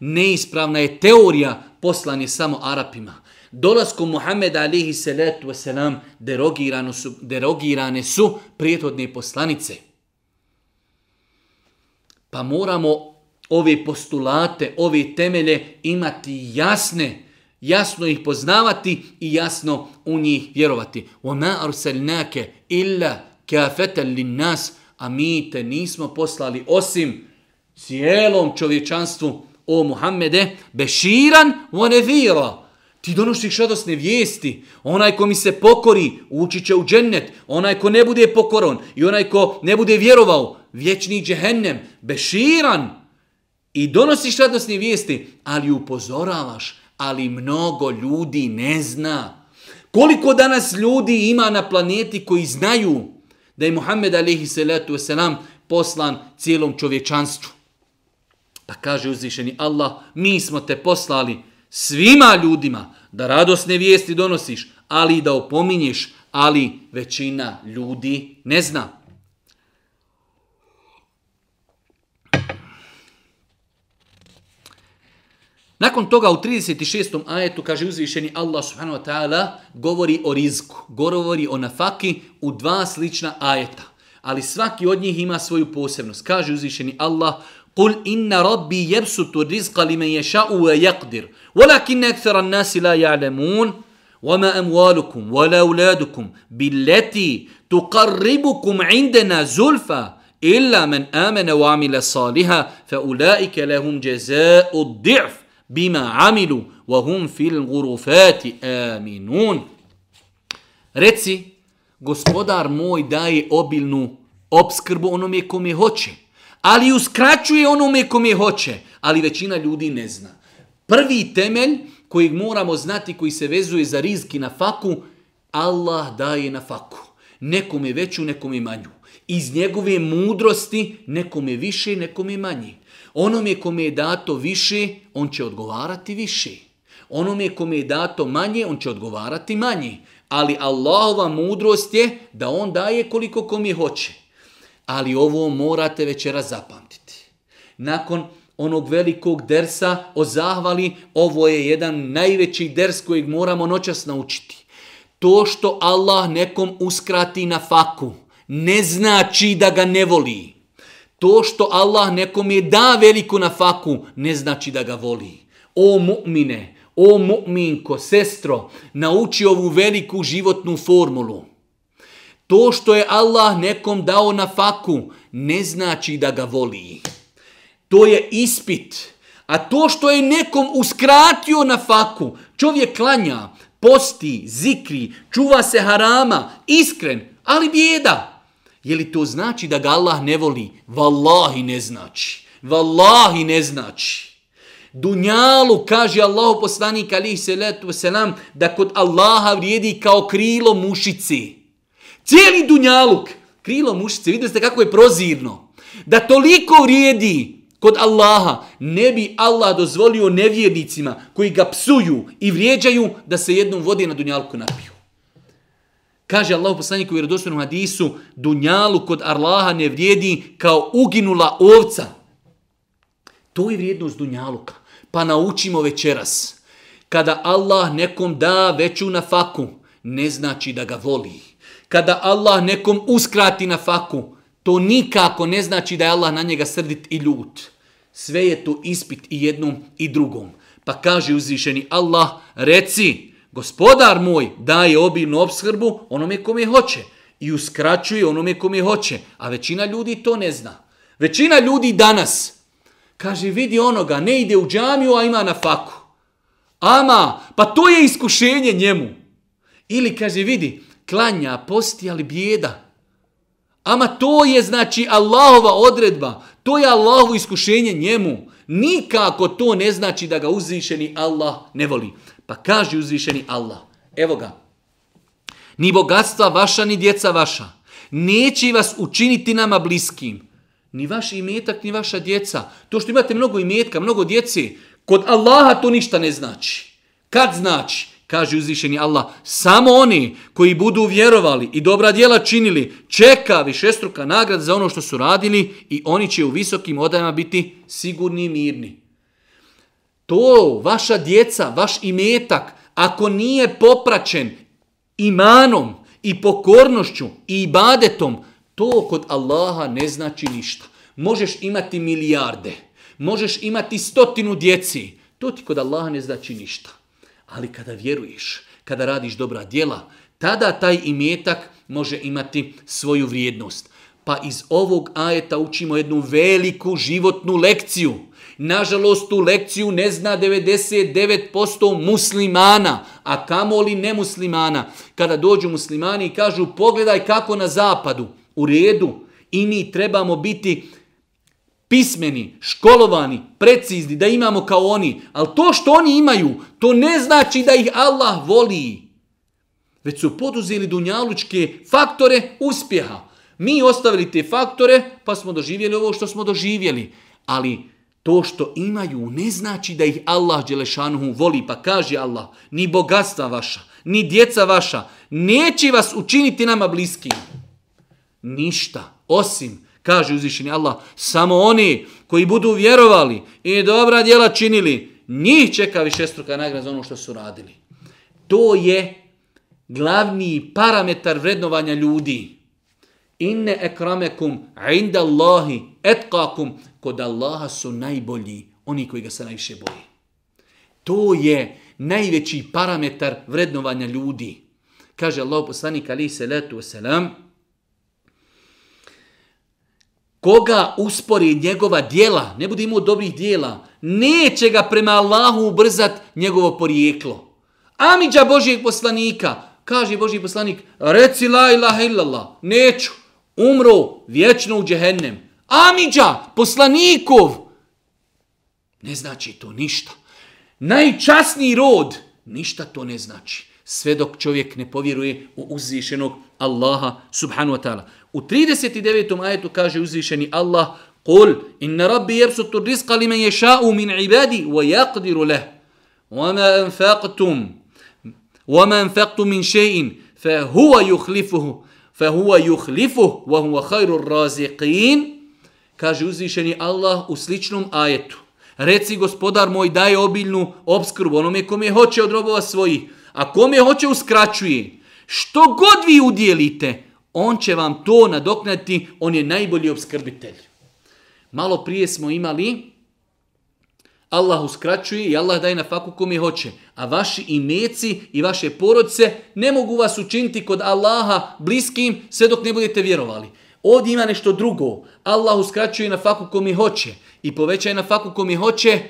Neispravna je teorija poslan je samo Arapima. Dolaskom Muhammeda alihi salatu wasalam derogirane su, derogirane su prijetodne poslanice. Pa moramo ove postulate, ove temelje imati jasne, jasno ih poznavati i jasno u njih vjerovati. وَمَا أَرْسَلْنَاكَ إِلَّا كَافَتَ لِنَّاسِ A mi te nismo poslali osim cijelom čovječanstvu, o Muhammede, beširan وَنَذِيرًا Ti donosiš radosne vijesti. Onaj ko mi se pokori, ući će u džennet. Onaj ko ne bude pokoron i onaj ko ne bude vjerovao, vječni džehennem, beširan i donosiš radosne vijesti, ali upozoravaš, ali mnogo ljudi ne zna. Koliko danas ljudi ima na planeti koji znaju da je Muhammed alihi salatu wasalam poslan cijelom čovječanstvu? Pa kaže uzvišeni Allah, mi smo te poslali svima ljudima da radosne vijesti donosiš, ali da opominješ, ali većina ljudi ne zna. Nakon toga u 36. ajetu kaže uzvišeni Allah subhanahu wa ta'ala govori o rizku, govori o nafaki u dva slična ajeta. Ali svaki od njih ima svoju posebnost. Kaže uzvišeni Allah قل إن ربي يبسط الرزق لمن يشاء ويقدر ولكن أكثر الناس لا يعلمون وما أموالكم ولا أولادكم بالتي تقربكم عندنا زلفا إلا من آمن وعمل صالحا فأولئك لهم جزاء الضعف bima amilu wa hum fil gurufati aminun. Reci, gospodar moj daje obilnu obskrbu onome kom je hoće, ali uskraćuje onome kom je hoće, ali većina ljudi ne zna. Prvi temelj kojeg moramo znati koji se vezuje za rizki na faku, Allah daje na faku. Nekom je veću, nekom je manju. Iz njegove mudrosti nekom je više, nekom je manji. Onom je kome je dato više, on će odgovarati više. Onom je kome je dato manje, on će odgovarati manje. Ali Allahova mudrost je da on daje koliko kom je hoće. Ali ovo morate večera zapamtiti. Nakon onog velikog dersa o zahvali, ovo je jedan najveći ders kojeg moramo noćas naučiti. To što Allah nekom uskrati na faku, ne znači da ga ne voli. To što Allah nekom je da veliku nafaku, ne znači da ga voli. O mu'mine, o mu'minko, sestro, nauči ovu veliku životnu formulu. To što je Allah nekom dao nafaku, ne znači da ga voli. To je ispit. A to što je nekom uskratio nafaku, čovjek klanja, posti, zikri, čuva se harama, iskren, ali bjeda. Je li to znači da ga Allah ne voli? Wallahi ne znači. Wallahi ne znači. Dunjalu kaže Allahu poslanik ali se letu selam da kod Allaha vrijedi kao krilo mušici. Cijeli dunjaluk, krilo mušice, vidite ste kako je prozirno. Da toliko vrijedi kod Allaha, ne bi Allah dozvolio nevjernicima koji ga psuju i vrijeđaju da se jednom vode na dunjalku napiju. Kaže Allah poslanik u vjerodostojnom hadisu, dunjalu kod Arlaha ne vrijedi kao uginula ovca. To je vrijednost dunjaluka. Pa naučimo večeras. Kada Allah nekom da veću na faku, ne znači da ga voli. Kada Allah nekom uskrati na faku, to nikako ne znači da je Allah na njega srdit i ljut. Sve je to ispit i jednom i drugom. Pa kaže uzvišeni Allah, reci, Gospodar moj daje obilnu obskrbu onome kom je hoće i uskraćuje onome kom je hoće, a većina ljudi to ne zna. Većina ljudi danas kaže vidi onoga, ne ide u džamiju, a ima na faku. Ama, pa to je iskušenje njemu. Ili kaže vidi, klanja, posti, ali bijeda. Ama to je znači Allahova odredba, to je Allahovo iskušenje njemu. Nikako to ne znači da ga uzvišeni Allah ne voli. Pa kaže uzvišeni Allah, evo ga, ni bogatstva vaša, ni djeca vaša, neće vas učiniti nama bliskim. Ni vaš imetak, ni vaša djeca. To što imate mnogo imetka, mnogo djeci, kod Allaha to ništa ne znači. Kad znači? kaže uzvišeni Allah, samo oni koji budu vjerovali i dobra djela činili, čeka višestruka nagrad za ono što su radili i oni će u visokim odajama biti sigurni i mirni to vaša djeca, vaš imetak, ako nije popraćen imanom i pokornošću i ibadetom, to kod Allaha ne znači ništa. Možeš imati milijarde, možeš imati stotinu djeci, to ti kod Allaha ne znači ništa. Ali kada vjeruješ, kada radiš dobra djela, tada taj imetak može imati svoju vrijednost. Pa iz ovog ajeta učimo jednu veliku životnu lekciju. Nažalost, tu lekciju ne zna 99% muslimana, a kamoli nemuslimana. Kada dođu muslimani i kažu pogledaj kako na zapadu, u redu, i mi trebamo biti pismeni, školovani, precizni, da imamo kao oni. Ali to što oni imaju, to ne znači da ih Allah voli. Već su poduzeli dunjalučke faktore uspjeha. Mi ostavili te faktore, pa smo doživjeli ovo što smo doživjeli. Ali To što imaju ne znači da ih Allah Đelešanuhu voli, pa kaže Allah, ni bogatstva vaša, ni djeca vaša, neće vas učiniti nama bliskim. Ništa, osim, kaže uzvišeni Allah, samo oni koji budu vjerovali i dobra djela činili, njih čeka višestruka nagrad za ono što su radili. To je glavni parametar vrednovanja ljudi. Inne ekramekum inda Allahi etkakum kod Allaha su najbolji, oni koji ga se najviše boje. To je najveći parametar vrednovanja ljudi. Kaže Allah poslanik ali se letu selam Koga uspori njegova dijela, ne bude imao dobrih dijela, neće ga prema Allahu ubrzat njegovo porijeklo. Amidža Božijeg poslanika, kaže Božji poslanik, reci la ilaha illallah, neću, umro vječno u džehennem. Amidža, poslanikov. Ne znači to ništa. Najčasniji rod, ništa to ne znači. Sve dok čovjek ne povjeruje u uzvišenog Allaha subhanu wa ta'ala. U 39. ajetu kaže uzvišeni Allah, قُلْ إِنَّ رَبِّي يَبْسُطُ الرِّزْقَ لِمَنْ يَشَاءُ مِنْ عِبَادِي وَيَقْدِرُ لَهُ وَمَا أَنْفَقْتُمْ وَمَا أَنْفَقْتُمْ مِنْ شَيْءٍ فَهُوَ يُخْلِفُهُ فَهُوَ يُخْلِفُهُ وَهُوَ خَيْرُ الرَّازِقِينَ kaže uzvišeni Allah u sličnom ajetu. Reci gospodar moj daje obilnu obskrbu onome kome hoće od robova svojih, a kome hoće uskraćuje. Što god vi udjelite, on će vam to nadoknati, on je najbolji obskrbitelj. Malo prije smo imali, Allah uskraćuje i Allah daje na faku kome hoće, a vaši imeci i vaše porodce ne mogu vas učiniti kod Allaha bliskim sve dok ne budete vjerovali. Ovdje ima nešto drugo. Allah uskraćuje na faku ko mi hoće i povećaje na faku ko mi hoće.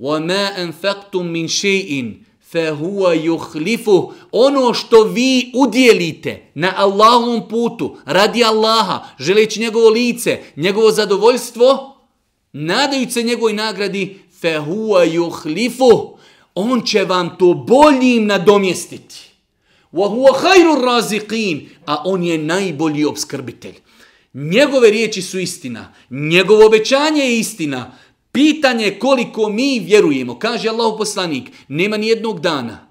وَمَا أَنْفَقْتُمْ مِنْ شَيْءٍ فَهُوَ يُخْلِفُهُ Ono što vi udjelite na Allahovom putu, radi Allaha, želeći njegovo lice, njegovo zadovoljstvo, nadajući se njegovoj nagradi, فَهُوَ يُخْلِفُهُ On će vam to boljim nadomjestiti. وَهُوَ خَيْرُ الرَّزِقِينَ A on je najbolji obskrbitelj. Njegove riječi su istina, njegovo obećanje je istina. Pitanje je koliko mi vjerujemo, kaže Allah poslanik, nema ni jednog dana.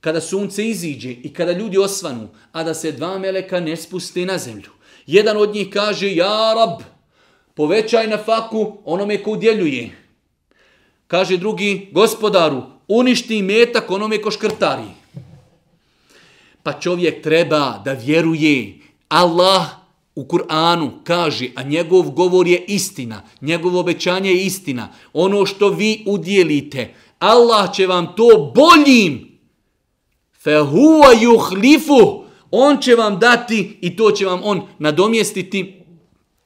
Kada sunce iziđe i kada ljudi osvanu, a da se dva meleka ne spuste na zemlju. Jedan od njih kaže, ja rab, povećaj na faku onome ko udjeljuje. Kaže drugi, gospodaru, uništi metak onome ko škrtari. Pa čovjek treba da vjeruje Allah u Kur'anu kaže, a njegov govor je istina, njegovo obećanje je istina, ono što vi udjelite, Allah će vam to boljim, fehuva juhlifu, on će vam dati i to će vam on nadomjestiti,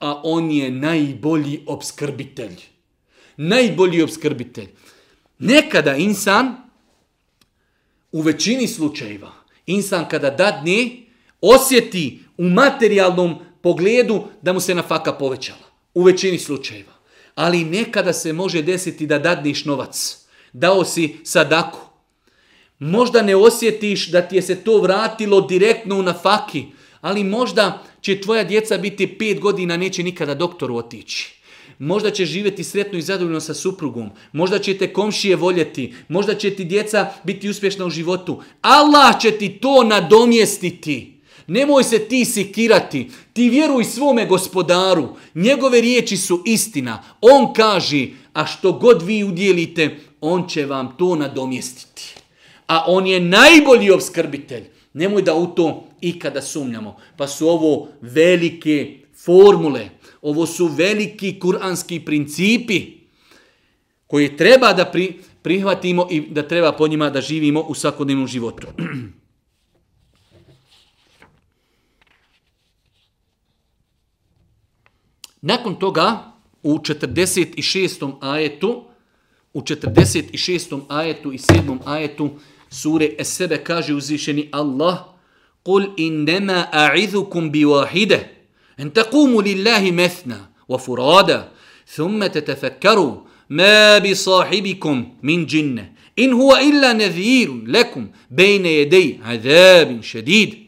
a on je najbolji obskrbitelj. Najbolji obskrbitelj. Nekada insan, u većini slučajeva, insan kada dadne, osjeti u materijalnom pogledu da mu se nafaka povećala. U većini slučajeva. Ali nekada se može desiti da dadniš novac. Dao si sadaku. Možda ne osjetiš da ti je se to vratilo direktno u nafaki, ali možda će tvoja djeca biti pet godina, neće nikada doktor otići. Možda će živjeti sretno i zadovoljno sa suprugom. Možda će te komšije voljeti. Možda će ti djeca biti uspješna u životu. Allah će ti to nadomjestiti. Nemoj se ti sikirati, ti vjeruj svome gospodaru. Njegove riječi su istina. On kaže, a što god vi udjelite, on će vam to nadomjestiti. A on je najbolji obskrbitelj. Nemoj da u to ikada sumnjamo. Pa su ovo velike formule, ovo su veliki kuranski principi koje treba da pri, prihvatimo i da treba po njima da živimo u svakodnevnom životu. [clears throat] Nakon toga, u 46. ajetu, u 46. ajetu i 7. ajetu, sure Esebe kaže uzvišeni Allah, قُلْ إِنَّمَا أَعِذُكُمْ بِوَاحِدَهِ أَنْ تَقُومُ لِلَّهِ مَثْنَا وَفُرَادَ ثُمَّ تَتَفَكَّرُوا مَا بِصَاحِبِكُمْ مِنْ جِنَّةِ إِنْ هُوَ إِلَّا نَذِيرٌ لَكُمْ بَيْنَ يَدَيْ عَذَابٍ شَدِيدٍ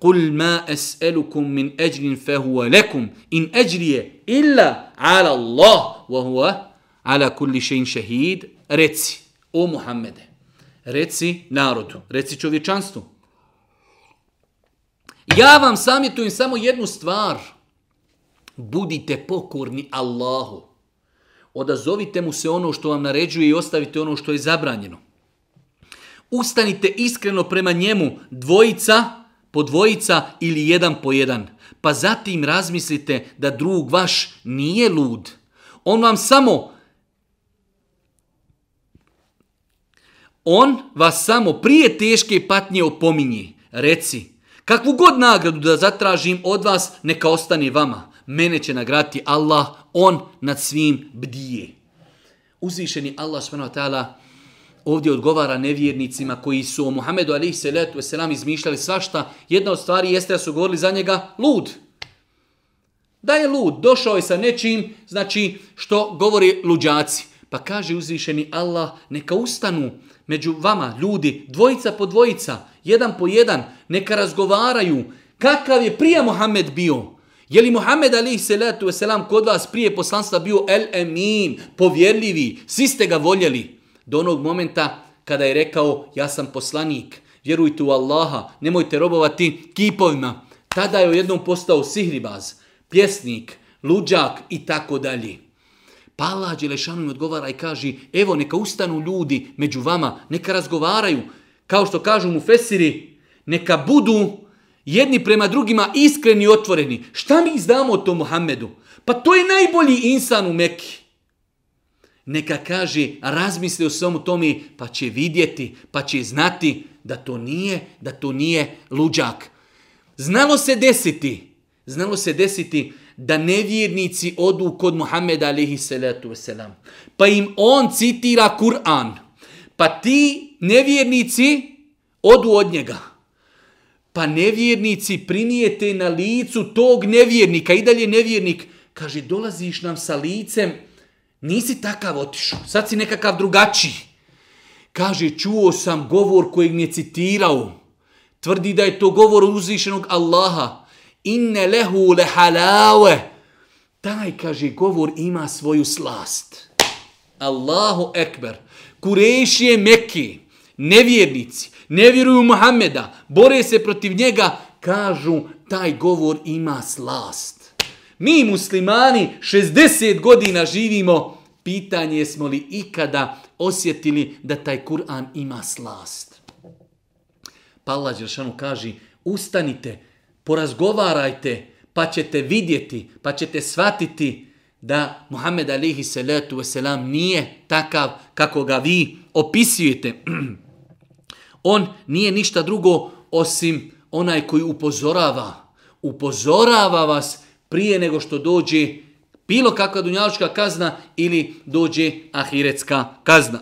قل ما أسألكم من أجر فهو لكم إن أجري إلا على الله وهو على كل شيء شهيد رتسي أو محمد رتسي نارد رتسي شوفي چانستو يا وام سامي توين سامو يدنو ستوار بوديتي بوكورني الله odazovite mu se ono što vam naređuje i ostavite ono što je zabranjeno. Ustanite iskreno prema njemu dvojica, po dvojica ili jedan po jedan. Pa zatim razmislite da drug vaš nije lud. On vam samo On vas samo prije teške patnje opominje. Reci, kakvu god nagradu da zatražim od vas, neka ostane vama. Mene će nagrati Allah, on nad svim bdije. Uzvišeni Allah subhanahu wa ta'ala, ovdje odgovara nevjernicima koji su o Muhammedu alaihi salatu wasalam izmišljali svašta, jedna od stvari jeste da su govorili za njega lud. Da je lud, došao je sa nečim, znači što govori luđaci. Pa kaže uzvišeni Allah, neka ustanu među vama ljudi, dvojica po dvojica, jedan po jedan, neka razgovaraju kakav je prije Muhammed bio. Je li Muhammed alaih salatu wasalam kod vas prije poslanstva bio el emin, povjerljivi, svi ste ga voljeli do onog momenta kada je rekao ja sam poslanik, vjerujte u Allaha, nemojte robovati kipovima. Tada je u jednom postao sihribaz, pjesnik, luđak i tako dalje. Pala Đelešanu im odgovara i kaže, evo neka ustanu ljudi među vama, neka razgovaraju, kao što kažu mu Fesiri, neka budu jedni prema drugima iskreni i otvoreni. Šta mi znamo o tom Muhammedu? Pa to je najbolji insan u Mekiji neka kaže, razmisli o svom tome, pa će vidjeti, pa će znati da to nije, da to nije luđak. Znalo se desiti, znalo se desiti da nevjernici odu kod Muhammeda alihi salatu wasalam. Pa im on citira Kur'an. Pa ti nevjernici odu od njega. Pa nevjernici prinijete na licu tog nevjernika i dalje nevjernik kaže dolaziš nam sa licem Nisi takav otišao, sad si nekakav drugačiji. Kaže, čuo sam govor kojeg mi je citirao. Tvrdi da je to govor uzvišenog Allaha. Inne lehu le halawe. Taj, kaže, govor ima svoju slast. Allahu ekber. Kurešije meki, nevjernici, ne vjeruju Muhammeda, bore se protiv njega, kažu, taj govor ima slast. Mi muslimani 60 godina živimo, pitanje jesmo li ikada osjetili da taj Kur'an ima slast. Pa Allah Đeršanu kaže, ustanite, porazgovarajte, pa ćete vidjeti, pa ćete shvatiti da Muhammed alihi salatu wasalam nije takav kako ga vi opisujete. [clears throat] On nije ništa drugo osim onaj koji upozorava. Upozorava vas prije nego što dođe bilo kakva dunjaločka kazna ili dođe ahiretska kazna.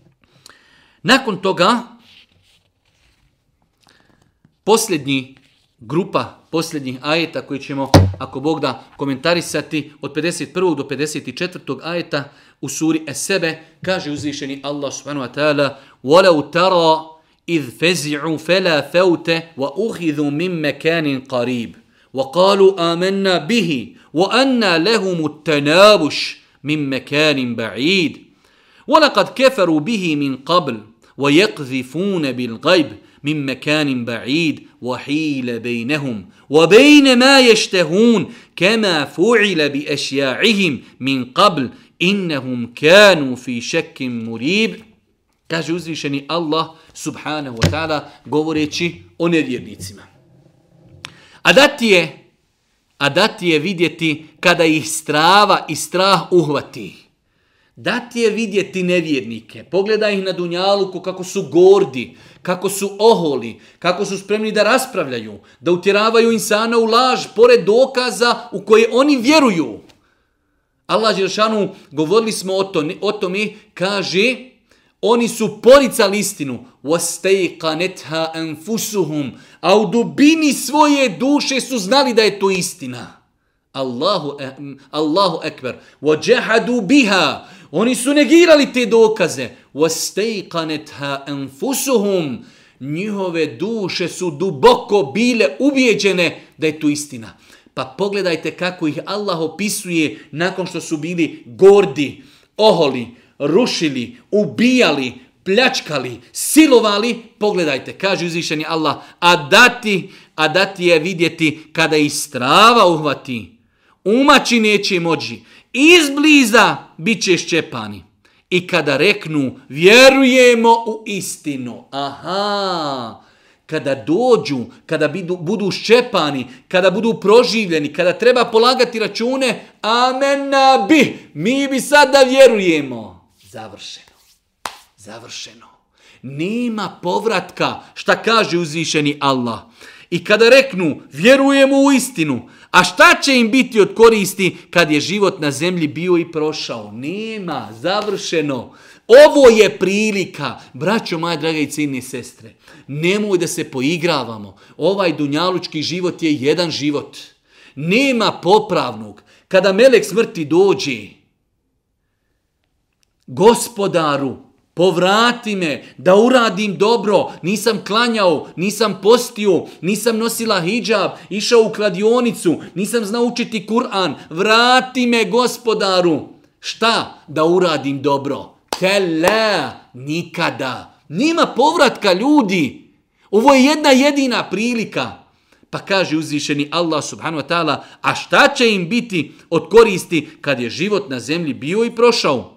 [clears throat] Nakon toga, posljednji grupa posljednjih ajeta koji ćemo, ako Bog da, komentarisati od 51. do 54. ajeta u suri Esebe, kaže uzvišeni Allah subhanahu wa ta'ala وَلَوْ تَرَا إِذْ فَزِعُوا فَلَا فَوْتَ وَأُحِذُوا مِمْ مَكَانٍ قَرِيبٍ وقالوا آمنا به وأنا لهم التنابش من مكان بعيد ولقد كفروا به من قبل ويقذفون بالغيب من مكان بعيد وحيل بينهم وبين ما يشتهون كما فعل باشياعهم من قبل انهم كانوا في شك مريب كجوزي شني الله سبحانه وتعالى ta'ala govoreći o A dati je, a dati je vidjeti kada ih strava i strah uhvati. Dati je vidjeti nevjernike. Pogledaj ih na Dunjaluku kako su gordi, kako su oholi, kako su spremni da raspravljaju, da utjeravaju insana u laž pored dokaza u koje oni vjeruju. Allah Đeršanu, govorili smo o, to, o tome, kaže oni su poricali istinu wastaiqanatha anfusuhum a u dubini svoje duše su znali da je to istina Allahu e- Allahu ekber wajahadu biha oni su negirali te dokaze wastaiqanatha anfusuhum njihove duše su duboko bile ubijeđene da je to istina pa pogledajte kako ih Allah opisuje nakon što su bili gordi oholi rušili, ubijali, pljačkali, silovali, pogledajte, kaže uzvišeni Allah, a dati, a dati je vidjeti kada i strava uhvati, umaći neće moći, izbliza bit će ščepani. I kada reknu, vjerujemo u istinu, aha, kada dođu, kada bidu, budu ščepani, kada budu proživljeni, kada treba polagati račune, amena bi, mi bi sada vjerujemo. Završeno. Završeno. Nema povratka šta kaže uzvišeni Allah. I kada reknu vjerujemo u istinu, a šta će im biti od koristi kad je život na zemlji bio i prošao? Nema, završeno. Ovo je prilika, braćo moje drage i ciljni sestre, nemoj da se poigravamo. Ovaj dunjalučki život je jedan život. Nema popravnog. Kada melek smrti dođe, gospodaru, povrati me, da uradim dobro, nisam klanjao, nisam postio, nisam nosila hijab, išao u kladionicu, nisam znao učiti Kur'an, vrati me gospodaru, šta da uradim dobro? Kele, nikada, nima povratka ljudi, ovo je jedna jedina prilika. Pa kaže uzvišeni Allah subhanu wa ta'ala, a šta će im biti od koristi kad je život na zemlji bio i prošao?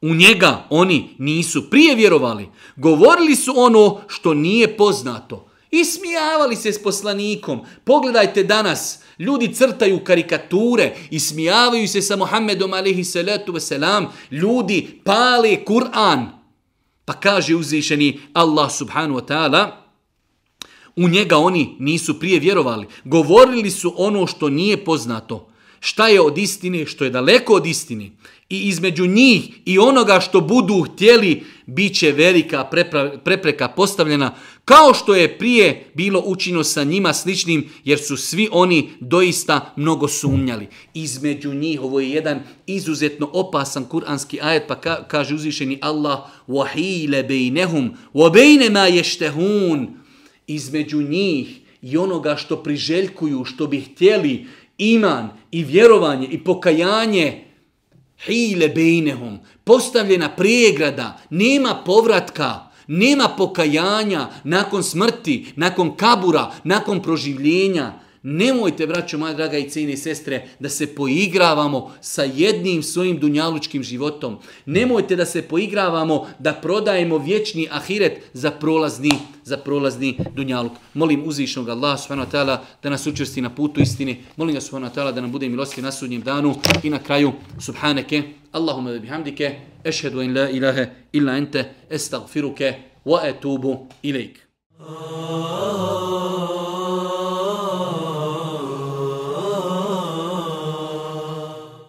U njega oni nisu prije vjerovali. Govorili su ono što nije poznato. I smijavali se s poslanikom. Pogledajte danas, ljudi crtaju karikature i smijavaju se sa Muhammedom a.s. Ljudi pale Kur'an. Pa kaže uzvišeni Allah subhanu wa ta'ala, u njega oni nisu prije vjerovali. Govorili su ono što nije poznato šta je od istine, što je daleko od istine. I između njih i onoga što budu htjeli, bit će velika prepra, prepreka postavljena, kao što je prije bilo učino sa njima sličnim, jer su svi oni doista mnogo sumnjali. Između njih, ovo je jedan izuzetno opasan kuranski ajet, pa ka, kaže uzvišeni Allah, وَحِيلَ بَيْنَهُمْ وَبَيْنَمَا يَشْتَهُونَ Između njih i onoga što priželjkuju, što bi htjeli, iman i vjerovanje i pokajanje hile bejnehum, postavljena prijegrada, nema povratka, nema pokajanja nakon smrti, nakon kabura, nakon proživljenja, Nemojte, braćo, moja draga i cijene sestre, da se poigravamo sa jednim svojim dunjalučkim životom. Nemojte da se poigravamo da prodajemo vječni ahiret za prolazni, za prolazni dunjaluk. Molim uzvišnog Allah subhanahu wa ta'ala da nas učvrsti na putu istine. Molim ga subhanahu wa ta'ala da nam bude milosti na sudnjem danu. I na kraju, subhaneke, Allahumma da bihamdike, ešhedu in la ilaha illa ente, estagfiruke, wa etubu ilik. Oh, ah. oh, oh.